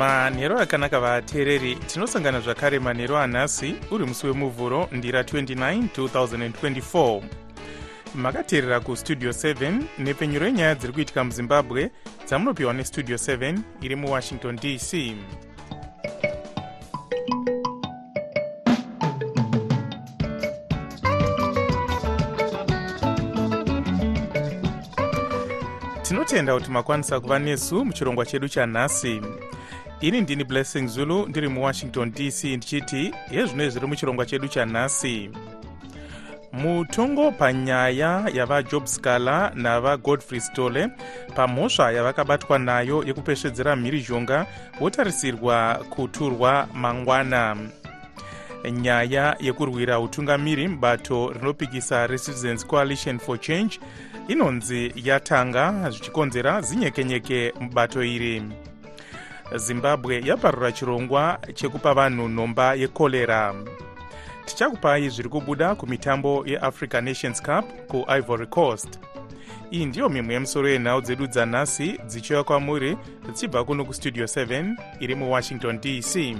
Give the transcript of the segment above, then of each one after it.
manhero akanaka vateereri tinosangana zvakare manhero anhasi uri musi wemuvhuro ndira 29 2024 makateerera kustudio 7 nepfenyuro yenyaya dziri kuitika muzimbabwe dzamunopiwa nestudio 7 iri muwashington dc tinotenda kuti makwanisa kuva nesu muchirongwa chedu chanhasi ini ndini blessing zulu ndiri muwashington dc ndichiti yezvino zviri muchirongwa chedu chanhasi mutongo panyaya yavajob scaler navagodfrey stole pamhosva yavakabatwa nayo yekupesvedzera mhirizhonga wotarisirwa kuturwa mangwana. Nyaya yekurwira utungamiri mubato rinopikisa recitizens coalition for change inonzi yatanga zvichikonzera zinyekenyeke mubato iri zimbabwe yaparura chirongwa chekupa vanhu nhomba yekorera tichakupai zviri kubuda kumitambo yeafrica nations cup kuivory coast. Iyi ndiyo mimwe yemusoro yenhau dzedu dzanhasi dzichiuya kwamuri dzichibva kuno kustudio 7 iri muwashington dc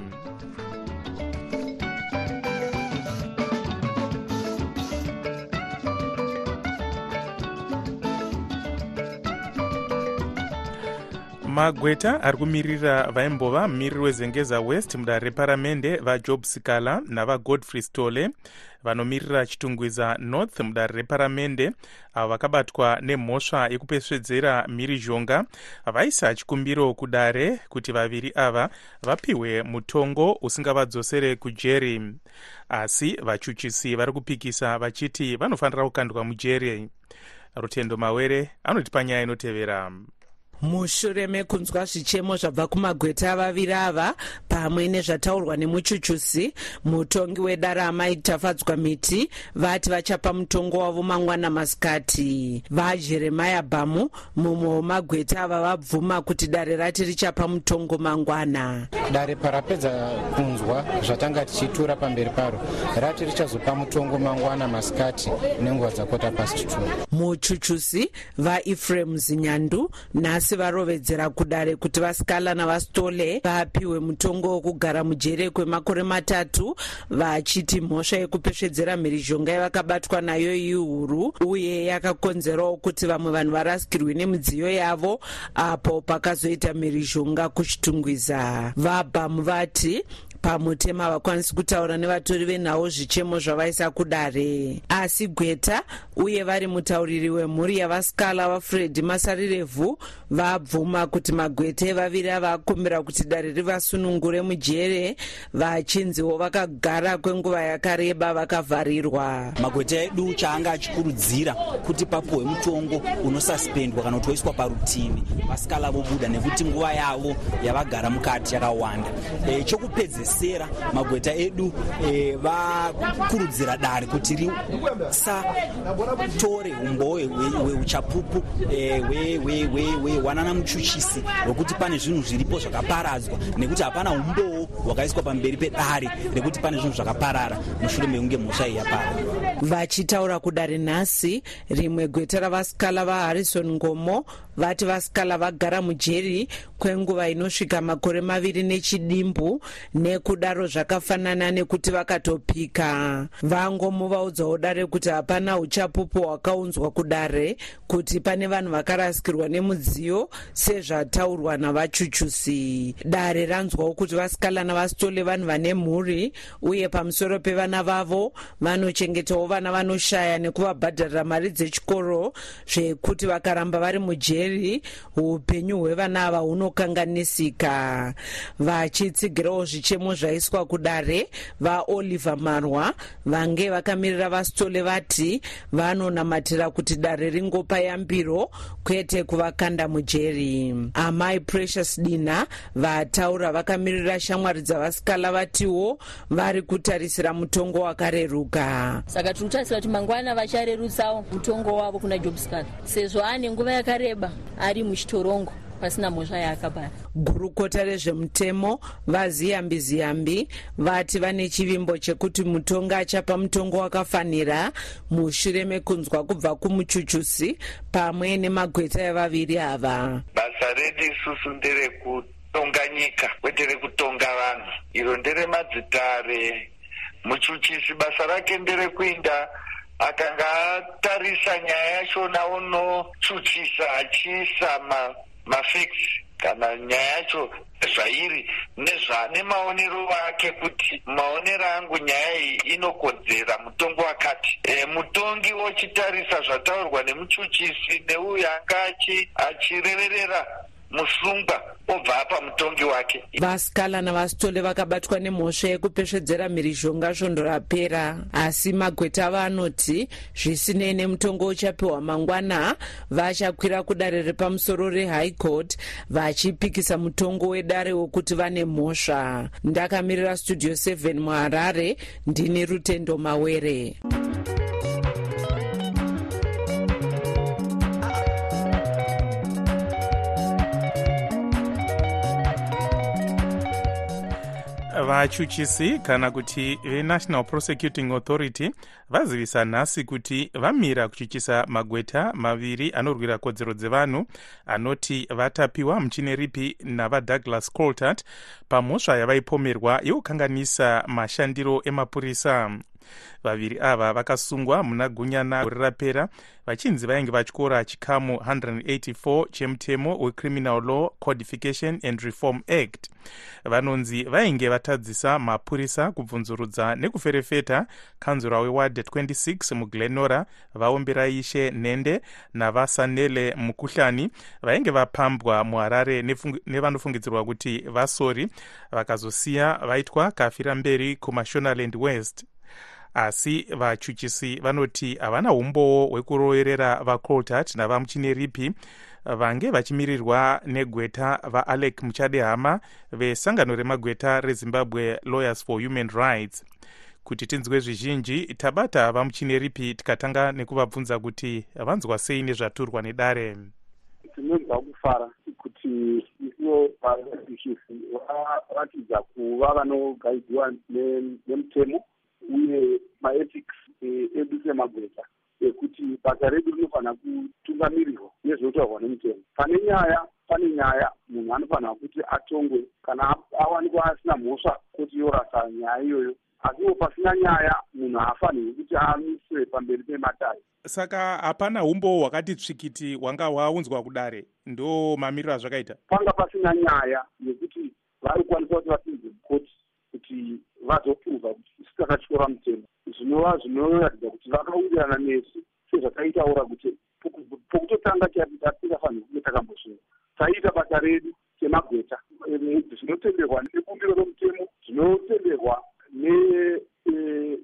magweta ari kumirira vaimbova mumiriri wezengeza west mudare reparamende vajob sikala navagodfrey stole vanomirira chitungwiza north mudare reparamende avo vakabatwa nemhosva yekupesvedzera mhirizhonga vaisa chikumbiro kudare kuti vaviri ava vapiwe mutongo usingavadzosere kujeri asi vachuchisi vari kupikisa vachiti vanofanira kukandwa mujeri rutendo mawere anotipa nyaya inotevera mushure mekunzwa zvichemo zvabva kumagweta vaviri ava pamwe nezvataurwa nemuchuchusi mutongi wedarama itafadzwa miti vati vachapa mutongo wavo mangwana masikati. Vajeremaya bhamu mumwe wemagweta ava vabvuma kuti dare rati richapa mutongo mangwana. Dare parapedza kunzwa zvatanga tichitura pamberi paro rati richazopa mutongo mangwana masikati nenguva dzakota past 2 muchuchusi vaefrem zinyandu nhasi varovedzera kudare kuti vasikala navastole vapiwe mutongo wokugara mujere kwemakore matatu vachiti mhosva yekupesvedzera mhirizhonga yavakabatwa nayo ihuru uye yakakonzerawo kuti vamwe vanhu varasikirwe nemidziyo yavo apo pakazoita mhirizhonga kuchitungwiza. Vabhamu vati pamutemo havakwanisi kutaura nevatori venhau zvichemo zvavaisa kudare. Asi gweta uye vari mutauriri wemhuri yavasikala vafred masarirevhu vabvuma kuti magweta evaviri ava akumbira kuti dare rivasunungure mujere vachinziwo vakagara kwenguva yakareba vakavharirwa. Magweta edu chaanga achikurudzira kuti papuhwe mutongo unosaspendwa kana kuti woiswa parutivi vasikala vobuda nekuti nguva yavo yavagara mukati yakawanda. E, chokupedzesa sera magweta edu e, vakurudzira dare kuti risatore umboo hweuchapupu hwewanana muchuchisi hwekuti pane zvinhu zviripo zvakaparadzwa. Nekuti hapana umboo hwakaiswa pamberi pedare rekuti pane zvinhu zvakaparara. Mushure mekunge mhosva iyi yapara vachitaura kudare nhasi rimwe gweta ravasikala vaharrison ngomo vati vasikala vagara mujeri kwenguva inosvika makore maviri nechidimbu nekudaro zvakafanana nekuti vakatopika. Vangomuvaudzawo dare kuti hapana uchapupu hwakaunzwa kudare kuti pane vanhu vakarasikirwa nemudziyo sezvataurwa navachuchusi dare ranzwawo kuti vasikala navasitole vanhu vane mhuri uye pamusoro pevana vavo vanochengetawo vana vanoshaya nekuvabhadharira mari dzechikoro zvekuti vakaramba vari mujeri upenyu hwevana ava hunokanganisika. Vachitsigirawo zvichemo zvaiswa kudare vaoliver marwa vange vakamirira vasitole vati vanonamatira kuti dare ringopa yambiro kwete kuvakanda mujeri. Amai precious dina vataura vakamirira shamwari dzavasikala vatiwo vari kutarisira mutongo wakareruka. Saka tiri kutarisira kuti mangwana vacharerutsawo mutongo wavo kuna jobscal sezvo ane nguva yakareba ari muchitorongo pasina mhosva yaakabara. Gurukota rezvemutemo vaziyambi ziyambi vati vane chivimbo chekuti mutongo achapa mutongo wakafanira mushure mekunzwa kubva kumuchuchusi pamwe nemagweta evaviri ava. Basa redu isusu nderekutonga nyika kwete rekutonga vanhu. Iro nderemadzitare muchuchisi basa rake nderekuinda akanga atarisa nyaya yachona unochuchisa achiisa mafiksi kana nyaya yacho zvairi nezvane maonero vake kuti maonero angu nyaya iyi inokodzera mutongo wakati. E, mutongi ochitarisa zvataurwa nemuchuchisi neuyo anga achireverera musungwa obva apa mutongi wake. Vasikala navasitole vakabatwa nemhosva yekupesvedzera mhirizhonga svondo rapera. Asi magweta avo anoti zvisinei nemutongo uchapiwa mangwana vachakwira kudare repamusoro rehigh court vachipikisa mutongo wedare wekuti vane mhosva. Ndakamirira studio 7 muharare ndini rutendo mawere vachuchisi kana kuti venational prosecuting authority vazivisa nhasi kuti vamira kuchuchisa magweta maviri anorwira kodzero dzevanhu anoti vatapiwa muchine ripi navadouglas coltart pamhosva yavaipomerwa yekukanganisa mashandiro emapurisa vaviri ava vakasungwa muna gunyana gore rapera. Vachinzi vainge vatyora chikamu 184 chemutemo wecriminal law codification and reform act. Vanonzi vainge vatadzisa mapurisa kubvunzurudza nekuferefeta kanzura weward 26 muglenora vaombera ishe nhende navasanele mukuhlani. Vainge vapambwa muharare nevanofungidzirwa kuti vasori. Vakazosiya vaitwa kafira mberi kumashonaland west asi vachuchisi vanoti havana umbowo hwekuroverera vacoltart navamuchine ripi vange vachimirirwa negweta vaalec muchadehama vesangano remagweta rezimbabwe lawyers for human rights. Kuti tinzwe zvizhinji tabata vamuchine ripi tikatanga nekuvabvunza kuti vanzwa sei nezvaturwa nedare. Tinonzwa kufara kuti ivo vachuchisi varatidza kuva vanogaidziwa nemutemo uye maethics edu semagweta ekuti basa redu rinofanira kutungamirirwa nezvinotaurwa nemutemo pane nyaya pane nyaya munhu anofanira kuti atongwe kana awanikwa asina mhosva kuti yorasa nyaya iyoyo. Asiwo pasina nyaya munhu haafanirwi kuti amiswe pamberi pematare saka hapana umbo hwakati tsvikiti hwanga hwaunzwa kudare? Ndo mamiriro azvakaita. Panga pasina nyaya yekuti vari kukwanisa kuti vapinze mukoti kuti vazopruva tisakatyora mutemo. Zvinova zvinoratidza kuti vakawirirana nesu sezvataitaura kuti pokutotanga tatingafaniri kunge takambosvinga taiita basa redu semagweta zvinotenderwa nebumbiro romutemo zvinotenderwa nelegal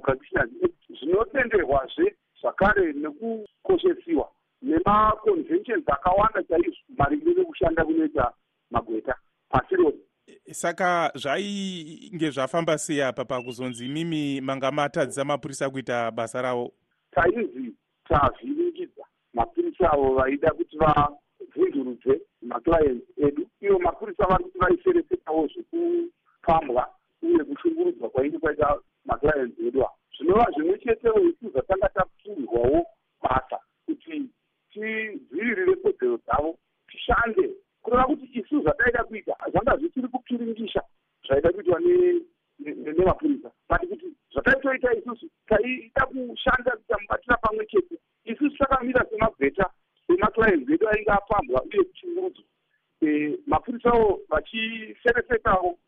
practitioners zvinotenderwazve zvakare nekukoshesiwa nemaconventions akawanda chaizvo maringe nekushanda kunoita magweta. Pasi rose saka zvainge zvafamba sei apa pakuzonzi imimi manga matadzisa mapurisa kuita basa ravo? Tainzi tavhiringidza mapurisa avo vaida kuti vavhundurudze maclients edu. Ivo mapurisa vari kuti vaiferefetawo zvekupambwa uye kushungurudzwa kwainge kwaita maclients edu avo zvinova zvimwe chetewo isu zvatanga tapfurirwawo basa kuti tidzivirire kodzero dzavo tishande. Kureva kuti isu zvataida kuita zvanga zvichiri kupfiringisha zvaida kuitwa nemapurisa but kuti zvataitoita isusu taida kushanda tamubatira pamwe chete. Isusu takamira semagweta semaclients edu ainge apambwa uye kuchungurudzwa mapurisawo vachiferefetawo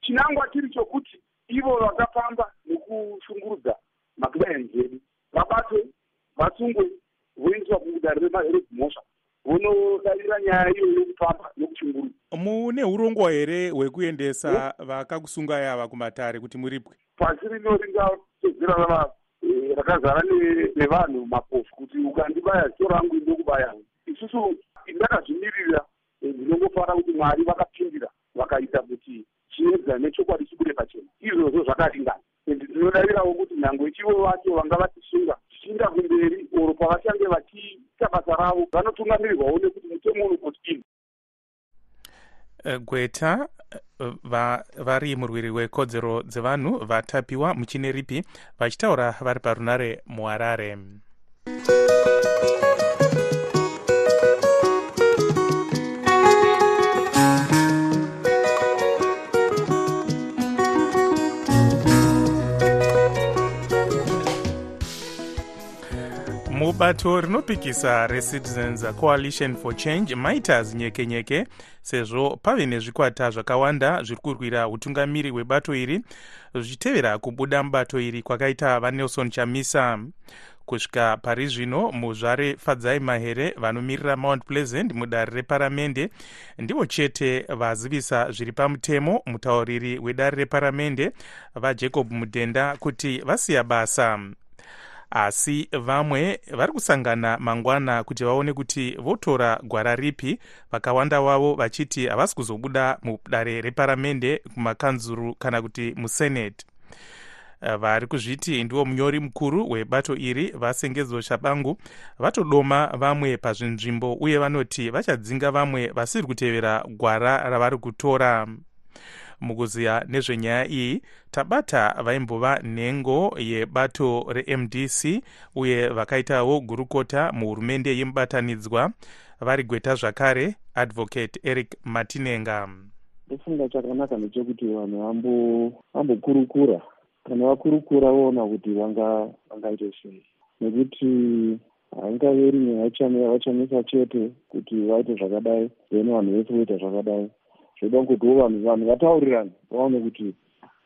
chinangwa chiri chokuti ivo vakapamba nekushungurudza maclients edu vabatwe vasungwe voiswa kudare redzimhosva vonodavira nyaya iyo yokufamba nokuchinguru mune urongwa here hwekuendesa vakakusungai ava kumatare kuti muripwe? Pasi rino ringatedzera rava eh, rakazara ne- nevanhu mapofu kuti ukandibaya zito rangu ndokubaya. Isusu ndakazvimirira eh, ndinongofara kuti mwari vakapindira vakaita kuti chiedza nechokwadi chibude pachena. Izvozvo zvakaringana. And ndinodavirawo kuti nhangwe chivo vacho vanga vatisunga tichiinda kumberi oro pavachange vachiita basa ravo vanotungamirirwawo nekuti mutemo unokotini Eh, gweta va- vari murwiri wekodzero dzevanhu vatapiwa muchine ripi vachitaura vari parunare muharare mubato rinopikisa recitizens coalition for change maita zinyekenyeke sezvo pave nezvikwata zvakawanda zviri kurwira utungamiri hwebato iri zvichitevera kubuda mubato iri kwakaita vanelson chamisa. Kusvika pari zvino muzvare fadzai mahere vanomirira mount pleasant mudare reparamende ndivo chete vazivisa zviri pamutemo mutauriri wedare reparamende vajacob mudhenda kuti vasiya basa asi vamwe vari kusangana mangwana kuti vaone kuti votora gwara ripi. Vakawanda vavo vachiti havasi kuzobuda mudare reparamende kumakanzuru kana kuti musenate Eh, vari kuzviti ndiwo munyori mukuru webato iri vasengedzo shabangu vatodoma vamwe pazvinzvimbo uye vanoti vachadzinga vamwe vasiri kutevera gwara ravari kutora mukuziya nezvenyaya iyi tabata vaimbova nhengo yebato remdc uye vakaitawo gurukota muhurumende yemubatanidzwa. Vari gweta zvakare advocate eric matinenga. Ndofunga chakanaka ndechekuti vanhu vambo- vambokurukura. Kana vakurukura voona kuti vanga- vangaite sei. Nekuti haingaveri nyaya vachamisa chete kuti vaite zvakadai then vanhu vese voita zvakadai zvoda kutiwo vanhu vanhu vataurirane vaone kuti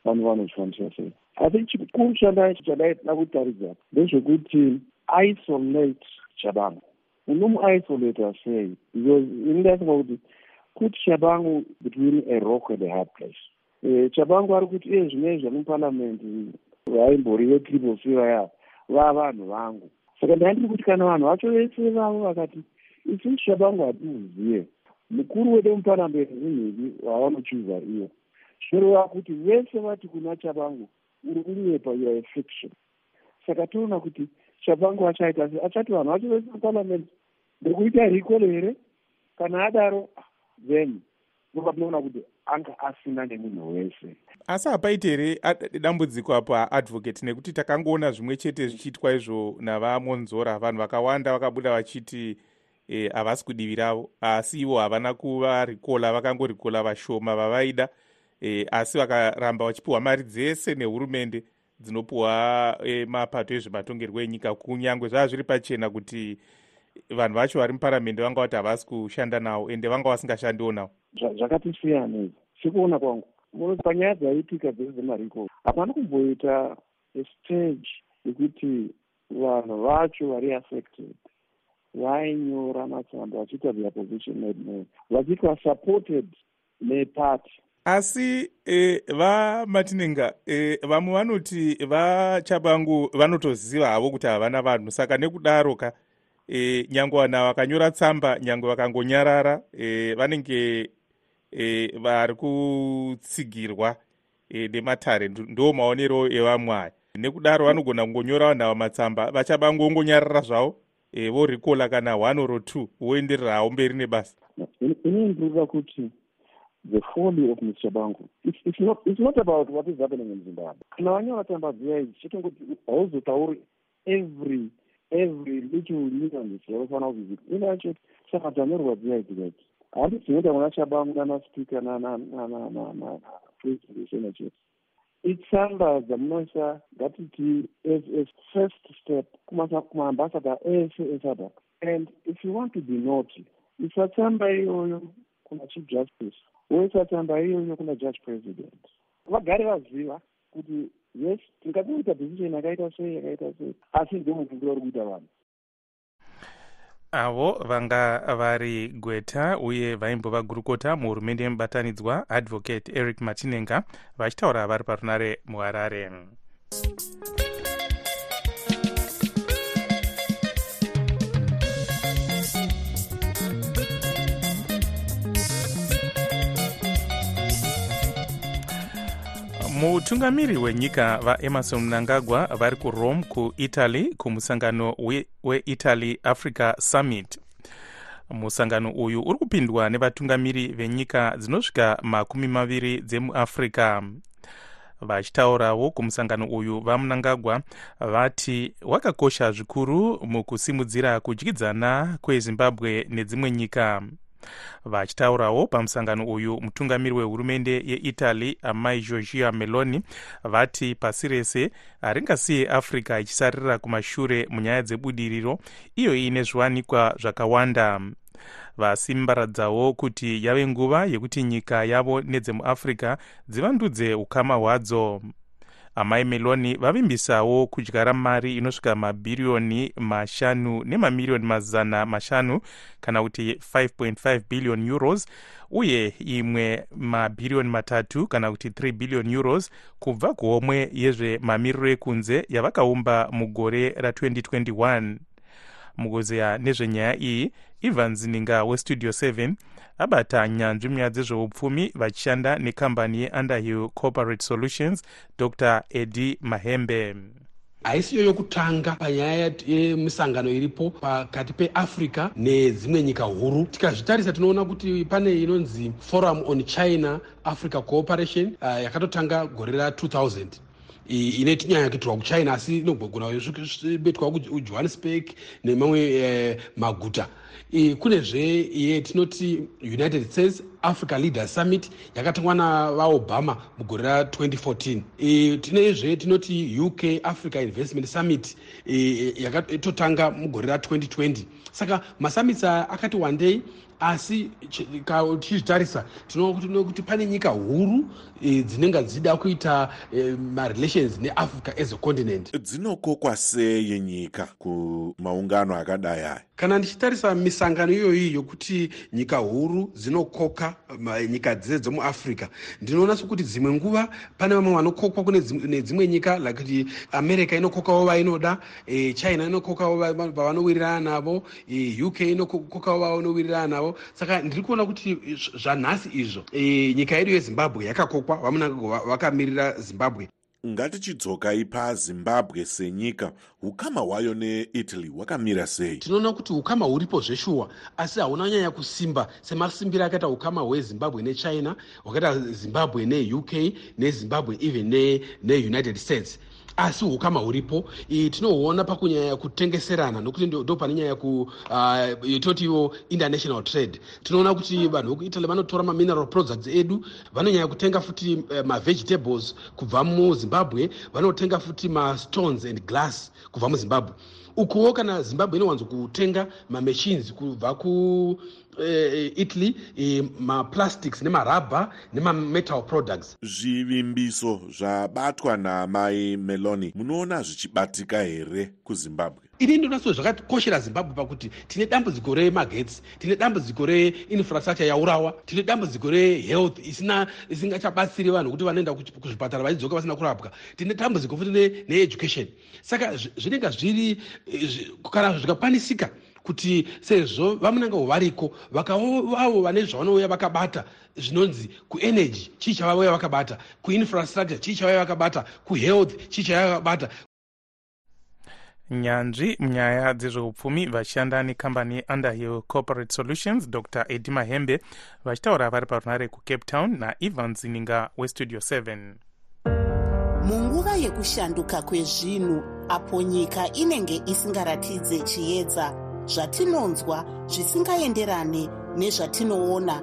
vanhu vanozvishandisa sei. Asi chikuru tida kutaridza ndezvekuti isolate chabangu. Unomuisolata sei? Because ini ndafunga kuti put chabangu between a rock and a hard place. Eh, chabangu ari kuti iye zvinezvi vamuparamendi vaimbori vetriple c vaya va vanhu vangu. Saka ndaindiri kuti kana vanhu vacho vese vavo vakati isusu chabangu hatimuzive mukuru wedu muparamendi zinhivi vavanochuza iyo zvinoreva kuti vese vati kuna chabangu uri kunyepa youare a fiction. Saka toona kuti chabangu achaita se achati vanhu vacho vese muparamendi ndikuita rikolo here? Kana adaro then ndoka tinoona kuti anga asina nemunhu wese. Asi hapaiti here dambudziko apa advocate nekuti takangoona zvimwe chete zvichiitwa izvo navamonzora vanhu vakawanda vakabuda vachiti eh, havasi kudivi ravo. Asi ivo havana kuvarikola vakangorikola vashoma vavaida. Eh, asi vakaramba vachipiwa mari dzese nehurumende dzinopiwa eh, mapato ezvematongerwo enyika. Kunyange zvava zviri pachena kuti vanhu vacho vari muparamende vanga vati havasi kushanda navo ende vanga vasingashandiwo navo. Zva- zvakati siyanei sekuona kwangu Muno- panyaya dzaitika dzese dzemariko hapana kumboita stage yekuti vanhu vacho vari affected vainyora matsamba vachiita their position made known vachiitwa supported neparty asi e, vamatinenga e, vamwe vanoti vachabangu vanotoziva havo kuti havana vanhu. Saka nekudaro ka e, nyange vanhu vakanyora tsamba nyange vakangonyarara e, vanenge e, vari kutsigirwa e, nematare. Ndo maonero evamwe aya nekudaro vanogona kungonyora vanhu ava matsamba. Vachabangu vongonyarara zvavo e, vorikola kana one or two voendererawo mberi nebasa ini ndinoda kuti the folly of mr bangu it's, it's, not, it's not about what is happening in zimbabwe kana vanyora tsamba dziya idzi chetongoti hauzotauri every every little nuance yaufanira kuzivika ine yacho saka dzanyorwa dziya idzi kaiti handi dzinoita muna chabangu nanaspika president isena chete itsamba dzamunoisa ngatiti as first step kumaambasada ese esada and if you want to be naughty isa tsamba iyoyo kuna chief justice woisa tsamba iyoyo kuna judge president. Vagare vaziva kuti yes tingatoita decision yakaita sei yakaita sei asi ndomufungiro uri kuita vanhu avo vanga vari gweta uye vaimbova gurukota muhurumende yemubatanidzwa advocate eric martinenga vachitaura vari parunare muharare mutungamiri wenyika vaemarson mnangagwa vari kurome kuitaly kumusangano weitaly we africa summit. Musangano uyu uri kupindwa nevatungamiri venyika dzinosvika makumi maviri dzemuafrica vachitaurawo kumusangano uyu vamunangagwa vati wakakosha zvikuru mukusimudzira kudyidzana kwezimbabwe nedzimwe nyika vachitaurawo pamusangano uyu mutungamiri wehurumende yeitaly amai georgia meloni vati pasi rese haringasiye africa ichisarira kumashure munyaya dzebudiriro iyo iine zviwanikwa zvakawanda. Vasimbaradzawo kuti yave nguva yekuti nyika yavo nedzemuafrica dzivandudze ukama hwadzo amai meloni vavimbisawo kudyara mari inosvika mabhiriyoni mashanu nemamiriyoni mazana mashanu kana kuti 5.5 billion euros uye imwe mabhiriyoni matatu kana kuti 3 billion euros kubva kuhomwe yezvemamiriro ekunze yavakaumba mugore ra2021 mukuzeya nezvenyaya iyi ivan zininga westudio 7 abata nyanzvi munyaya dzezveupfumi vachishanda nekambani yeunderhill corporate solutions dr. Edi mahembe. Haisiyo yokutanga panyaya yemisangano iripo pakati peafrica nedzimwe nyika huru. Tikazvitarisa tinoona kuti pane inonzi forum on china africa cooperation uh, yakatotanga gore ra2000 inoiti nyaya kuitirwa kuchina asi inogona betwa kujohannesburg nemamwe eh, maguta kunezve yetinoti united states africa leaders summit yakatangwa navaobama mugore ra2014 tinezve tinoti uk africa investment summit yakatotanga mugore ra2020 saka masummits akati wandei asi tichizvitarisa tinoona kuti pane nyika huru dzinenge dzichida kuita marelations neafrica as a continent. Dzinokokwa sei nyika kumaungano akadai aya? Kana ndichitarisa misangano iyoyi yokuti nyika huru dzinokoka nyika dzese dzemuafrica ndinoona sekuti dzimwe nguva pane vamwe vanokokwa kune nedzimwe nyika like america inokokawo vainoda china inokokawo vavanowirirana navo uk inokokawo vavanowirirana navo. Saka ndiri kuona kuti zvanhasi izvo. Nyika yedu yezimbabwe yakakokwa vamunangagwa vakamirira zimbabwe ngatichidzokai pazimbabwe senyika. Ukama hwayo neitaly hwakamira sei? Tinoona kuti ukama huripo zveshuwa asi hauna nyanya kusimba semasimbiro akaita ukama hwezimbabwe nechina hwakaita zimbabwe neuk nezimbabwe even neunited states asi ukama huripo tinohuona pakunyanya kutengeserana nokuti ndo pane nyaya yetotiwo uh, international trade. Tinoona kuti vanhu vekuitaly vanotora mamineral products edu vanonyanya kutenga futi uh, mavegetables kubva muzimbabwe vanotenga futi mastones and glass kubva muzimbabwe ukuwo kana zimbabwe inowanzo kutenga mamachines kubva ku uh, italy uh, maplastics nemarabha nemametal products. Zvivimbiso zvabatwa namai meloni munoona zvichibatika here kuzimbabwe ini ndinonaso zvakakoshera zimbabwe pakuti tine dambudziko remagetsi tine dambudziko reinfrastructure yaurawa tine dambudziko rehealth isina isingachabatsiri vanhu kuti vanoenda kuzvipatara vachidzoka vasina kurapwa. Tine dambudziko futi needucation. Saka zvinenge zviri kana zvikakwanisika kuti sezvo vamunanga variko vakavavo vane zvavanouya vakabata zvinonzi kuenergy chii chavauya vakabata kuinfrastructure chii chavauya vakabata kuhealth chii chavauya vakabata nyanzvi munyaya dzezveupfumi vachishanda nekambani yeunderhill corporate solutions dr. Edi mahembe vachitaura vari parunare kucape town naivan zininga westudio 7 munguva yekushanduka kwezvinhu apo nyika inenge isingaratidze chiedza zvatinonzwa zvisingaenderane nezvatinoona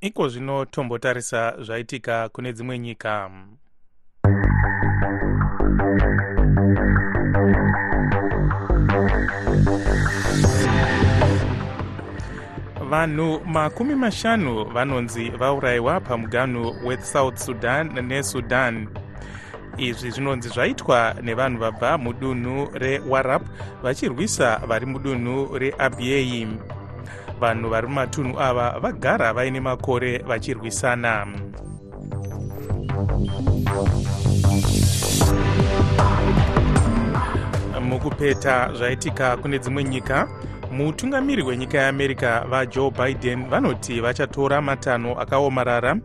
iko zvino tombotarisa zvaitika kune dzimwe nyika. Vanhu makumi mashanu vanonzi vaurayiwa pamuganhu wesouth sudan nesudan. Izvi zvinonzi zvaitwa nevanhu vabva mudunhu rewarap vachirwisa vari mudunhu reabiei vanhu vari mumatunhu ava vagara vaine makore vachirwisana. Mukupeta zvaitika kune dzimwe nyika mutungamiri wenyika yeamerica vajoe biden vanoti vachatora matanho akaomarara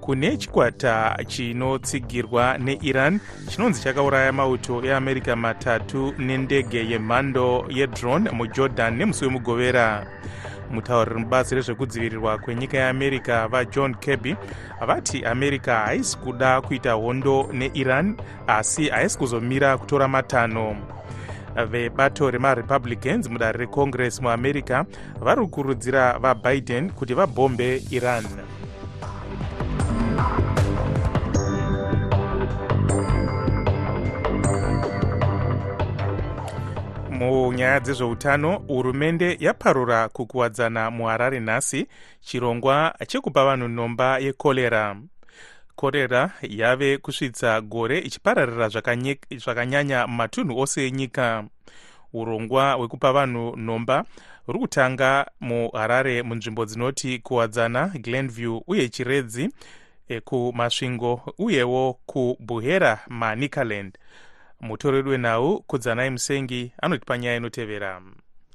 kune chikwata chinotsigirwa neiran chinonzi chakauraya mauto eamerica matatu nendege yemhando yedrone mujordan nemusi wemugovera mutauriri mubazi rezvekudzivirirwa kwenyika yeamerica vajohn kirby vati america haisi kuda kuita hondo neiran asi haisi kuzomira kutora matanho vebato remarepublicans mudare recongress muamerica vari kukurudzira vabiden kuti vabhombe iran munyaya dzezveutano hurumende yaparura kukuwadzana muharare nhasi. Chirongwa chekupa vanhu nhomba yekorera korera yave kusvitsa gore ichipararira zvakanyanya mumatunhu ose enyika. Urongwa hwekupa vanhu nhomba huri kutanga muharare munzvimbo dzinoti kuwadzana glenview uye chiredzi kumasvingo uyewo kubuhera manicaland mutoreri wenhau kudzanai musengi anoti panyaya inotevera.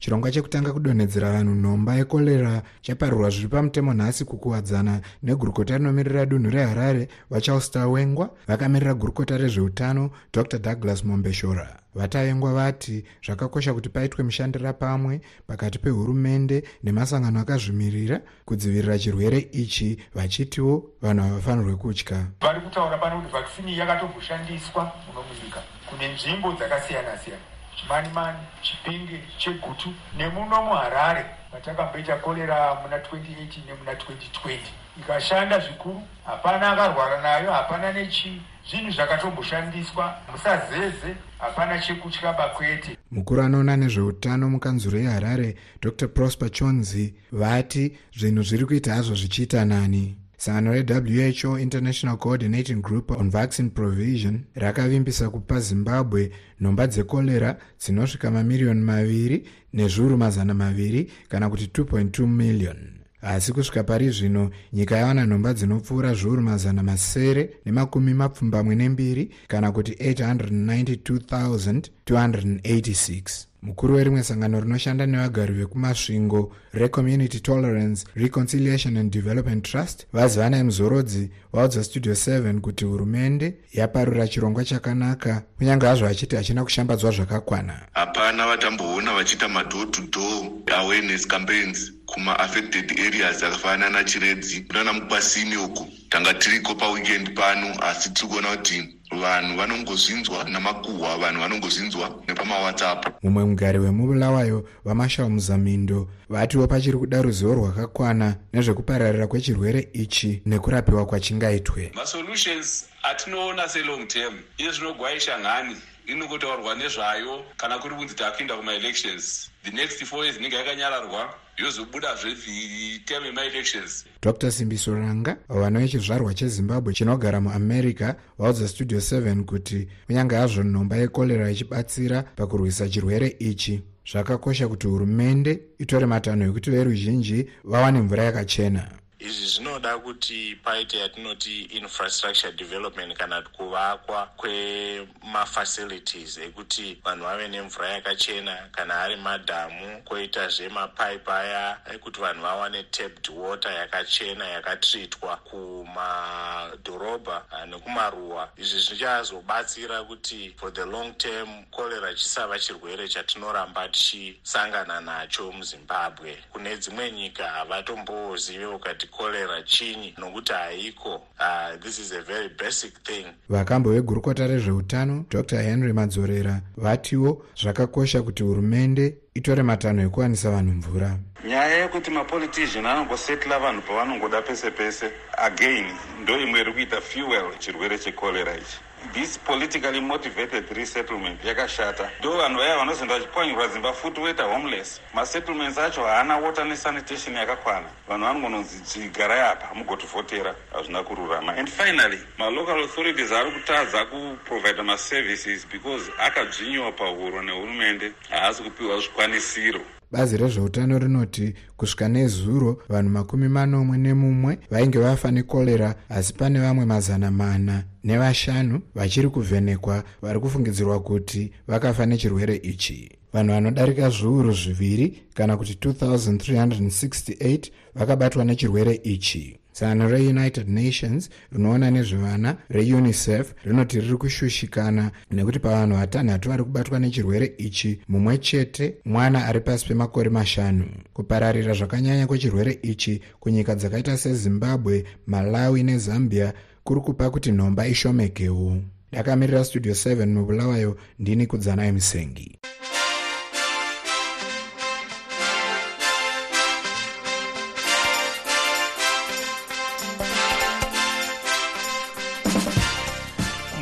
Chirongwa chekutanga kudonhedzera vanhu nhomba yekorera chaparurwa zviri pamutemo nhasi kukuwadzana negurukota rinomirira dunhu reharare vachalstar wengwa vakamirira gurukota rezveutano dr douglas mombeshora. Vatavengwa vati zvakakosha kuti paitwe mushandira pamwe pakati pehurumende nemasangano akazvimirira kudzivirira chirwere ichi vachitiwo vanhu havafanirwe kutya. Vari kutaura pano kuti vhakisini yakatomboshandiswa muno munyika kune nzvimbo dzakasiyana siyana. Chimanimani chipinge chegutu nemuno muharare matakamboita korera muna 2018 nemuna 2020 ikashanda zvikuru hapana akarwara nayo hapana nechi zvinhu zvakatomboshandiswa musazeze hapana chekutyaba kwete mukuru anoona nezveutano mukanzuro yeharare dr prosper chonzi vati zvinhu zviri kuita hazvo zvichiita nani sangano rewho international coordinating group on vaccine provision rakavimbisa kupa zimbabwe nhomba dzekorera dzinosvika mamiriyoni maviri nezviuru mazana maviri kana kuti 2.2 miliyoni asi kusvika pari zvino nyika yawana nhomba dzinopfuura zviuru mazana masere nemakumi mapfumbamwe nembiri kana kuti 892286 mukuru werimwe sangano rinoshanda nevagari vekumasvingo recommunity tolerance reconciliation and development trust vazivanai muzorodzi vaudza studio 7 kuti hurumende yaparura chirongwa chakanaka kunyange hazvo achiti hachina kushambadzwa zvakakwana. Hapana vatamboona vachiita madoor to door awareness campaigns kumaaffected areas akafanana nachiredzi kunana mukwasini uku. Tanga tiriko paweekend pano asi tiri kuona kuti vanhu vanongozinzwa namakuhwa vanhu vanongozinzwa nepamawhatsapp. Mumwe mugari wemubulawayo vamashal muzamindo vatiwo pachiri kuda ruzivo rwakakwana nezvekupararira kwechirwere ichi nekurapiwa kwachingaitwe. Masolutions atinoona selong term. Iye zvinogwaisha nhani inokotaurwa nezvayo kana kuri kunzi takuinda kumaelections the next four years inenge yakanyararwa yozobudazve the term yemaelections dr simbiso ranga vano vechizvarwa chezimbabwe chinogara muamerica vaudza studio 7 kuti kunyange hazvo nhomba yekorera ichibatsira pakurwisa chirwere ichi. Zvakakosha kuti hurumende itore matanho ekuti veruzhinji vawane mvura yakachena izvi zvinoda kuti paite yatinoti infrastructure development kana kuvakwa kwemafacilities ekuti vanhu vave nemvura yakachena kana ari madhamu koitazve mapaipi aya ekuti vanhu vawane tapped water yakachena yakatritwa kumadhorobha nekumaruwa. Izvi zvichazobatsira kuti for the long term korera chisava chirwere chatinoramba tichisangana nacho muzimbabwe. Kune dzimwe nyika havatombozivewo kati korera chinyi nokuti haiko uh, this is a very basic thing. Vakambo vegurukota rezveutano dr. Henry madzorera vatiwo zvakakosha kuti hurumende itore matanho ekuwanisa vanhu mvura. Nyaya yekuti mapolitician anongosetla vanhu pavanongoda pese pese again ndo imwe iri kuita fuel chirwere chekorera ichi this politically motivated resettlement yakashata. Ndo vanhu vaya vanozoenda vachipwanyurwa dzimba futi woita homeless. Masettlements acho haana water nesanitation yakakwana. Vanhu vanongononzi chigarai apa mugotivhotera hazvina kururama. And finally malocal authorities ari kutadza kuprovida maservices because akadzvinyiwa pahuro nehurumende haasi kupiwa zvikwanisiro bazi rezveutano rinoti kusvika nezuro vanhu makumi manomwe nemumwe vainge vafa nekorera asi pane vamwe mazana mana nevashanu vachiri kuvhenekwa vari kufungidzirwa kuti vakafa nechirwere ichi. Vanhu vanodarika zviuru zviviri kana kuti 2368 vakabatwa nechirwere ichi sangano reunited nations rinoona nezvevana reunicef rinoti riri kushushikana nekuti pavanhu vatanhatu vari kubatwa nechirwere ichi mumwe chete mwana ari pasi pemakore mashanu. Kupararira zvakanyanya kwechirwere ichi kunyika dzakaita sezimbabwe malawi nezambia kuri kupa kuti nhomba ishomekewo. Ndakamirira studio 7 mubulawayo ndini kudzanai musengi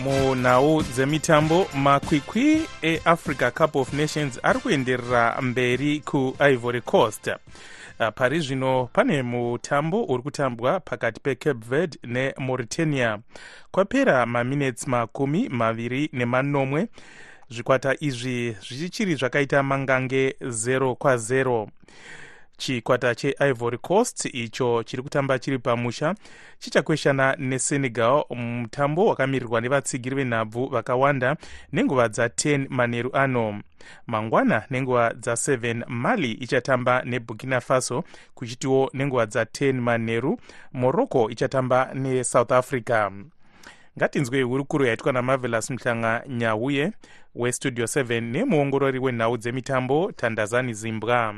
munhau dzemitambo makwikwi eafrica cup of nations ari kuenderera mberi kuivory coast. Pari zvino pane mutambo uri kutambwa pakati pecape verde nemauritania. Kwapera maminits makumi maviri nemanomwe. Zvikwata izvi zvichiri zvakaita mangange 0 kwa0 chikwata cheivory coast icho chiri kutamba chiri pamusha chichakweshana nesenegal mutambo wakamirirwa nevatsigiri venhabvu vakawanda nenguva dza10 manheru ano. Mangwana nenguva dza7 mali ichatamba neburkina faso kuchitiwo nenguva dza10 manheru morocco ichatamba nesouth africa. Ngatinzwei hurukuro yaitwa namavelas muhlanga nyauye westudio 7 nemuongorori wenhau dzemitambo tandazani zimbwa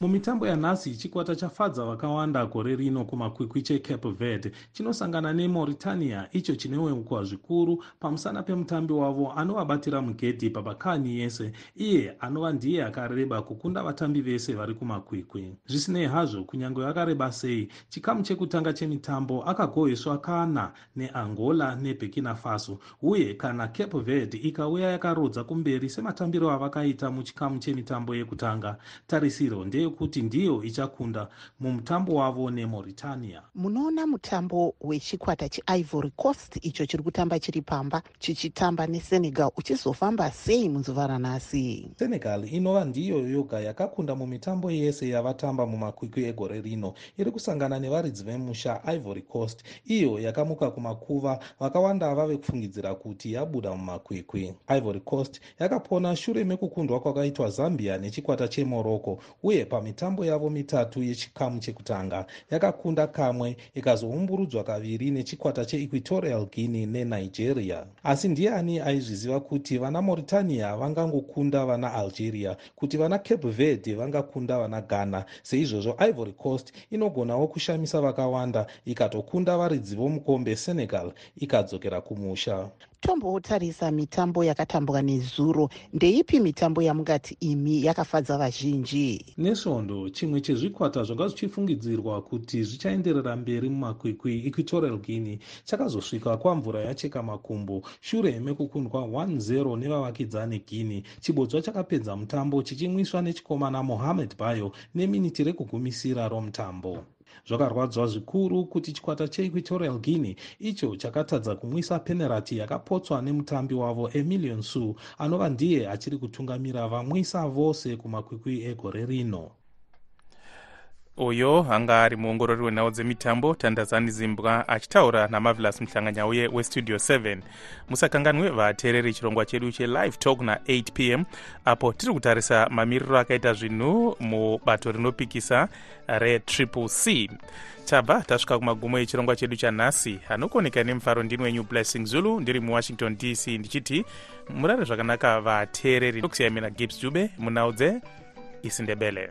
mumitambo yanhasi chikwata chafadza vakawanda gore rino kumakwikwi checape verde. Chinosangana nemauritania icho chineweukwa zvikuru pamusana pemutambi wavo anovabatira mugedhi pabakani yese iye anova ndiye akareba kukunda vatambi vese vari kumakwikwi. Zvisinei hazvo kunyange vakareba sei chikamu chekutanga chemitambo akagoheswa kana neangola neburkina faso. Uye kana cape verde ikauya yakarodza kumberi sematambiro avakaita muchikamu chemitambo yekutanga. Tarisiro ndeye yekuti ndiyo ichakunda mumutambo wavo nemauritania. Munoona mutambo wechikwata cheivory coast icho chiri kutamba chiri pamba chichitamba nesenegal uchizofamba sei munzuva ranhasi senegal inova ndiyo yoga yakakunda mumitambo yese yavatamba mumakwikwi egore rino. Iri kusangana nevaridzi vemusha ivory coast iyo yakamuka kumakuva vakawanda vave kufungidzira kuti yabuda mumakwikwi. Ivory coast yakapona shure mekukundwa kwakaitwa zambia nechikwata chemorocco uye pamitambo yavo mitatu yechikamu chekutanga. Yakakunda kamwe ikazoumburudzwa kaviri nechikwata cheequatorial guinea nenigeria. Asi ndiani aizviziva kuti vana mauritania vangangokunda vana algeria kuti vana cape verde vangakunda vana ghana? Seizvozvo ivory coast inogonawo kushamisa vakawanda ikatokunda varidzi vomukombe senegal ikadzokera kumusha tombotarisa mitambo yakatambwa nezuro. Ndeipi mitambo yamungati imi yakafadza vazhinji? Nesvondo chimwe chezvikwata zvanga zvichifungidzirwa kuti zvichaenderera mberi mumakwikwi equatorial guinea chakazosvika kwamvura yacheka makumbo. Shure mekukundwa 1-0 nevavakidzani guinea chibodzwa chakapedza mutambo chichimwiswa nechikomana mohamed bayo neminiti rekugumisira romutambo zvakarwadzwa zvikuru kuti chikwata cheequatorial guinea icho chakatadza kumwisa penerati yakapotswa nemutambi wavo emilion su anova ndiye achiri kutungamira vamwisa vose kumakwikwi egore rino uyo anga ari muongorori wenhau dzemitambo tandazani zimbwa achitaura namavelas muhlanganyauye westudio 7 musakanganwe vateereri chirongwa chedu chelive talk na8 p m apo tiri kutarisa mamiriro akaita zvinhu mubato rinopikisa retriple c. Tabva tasvika kumagumo echirongwa chedu chanhasi anokoneka nemufaro ndini wenyu blessing zulu ndiri muwashington dc ndichiti murare zvakanaka vateereri. Tokusiyamina gibbs dube munhau dzeisindebele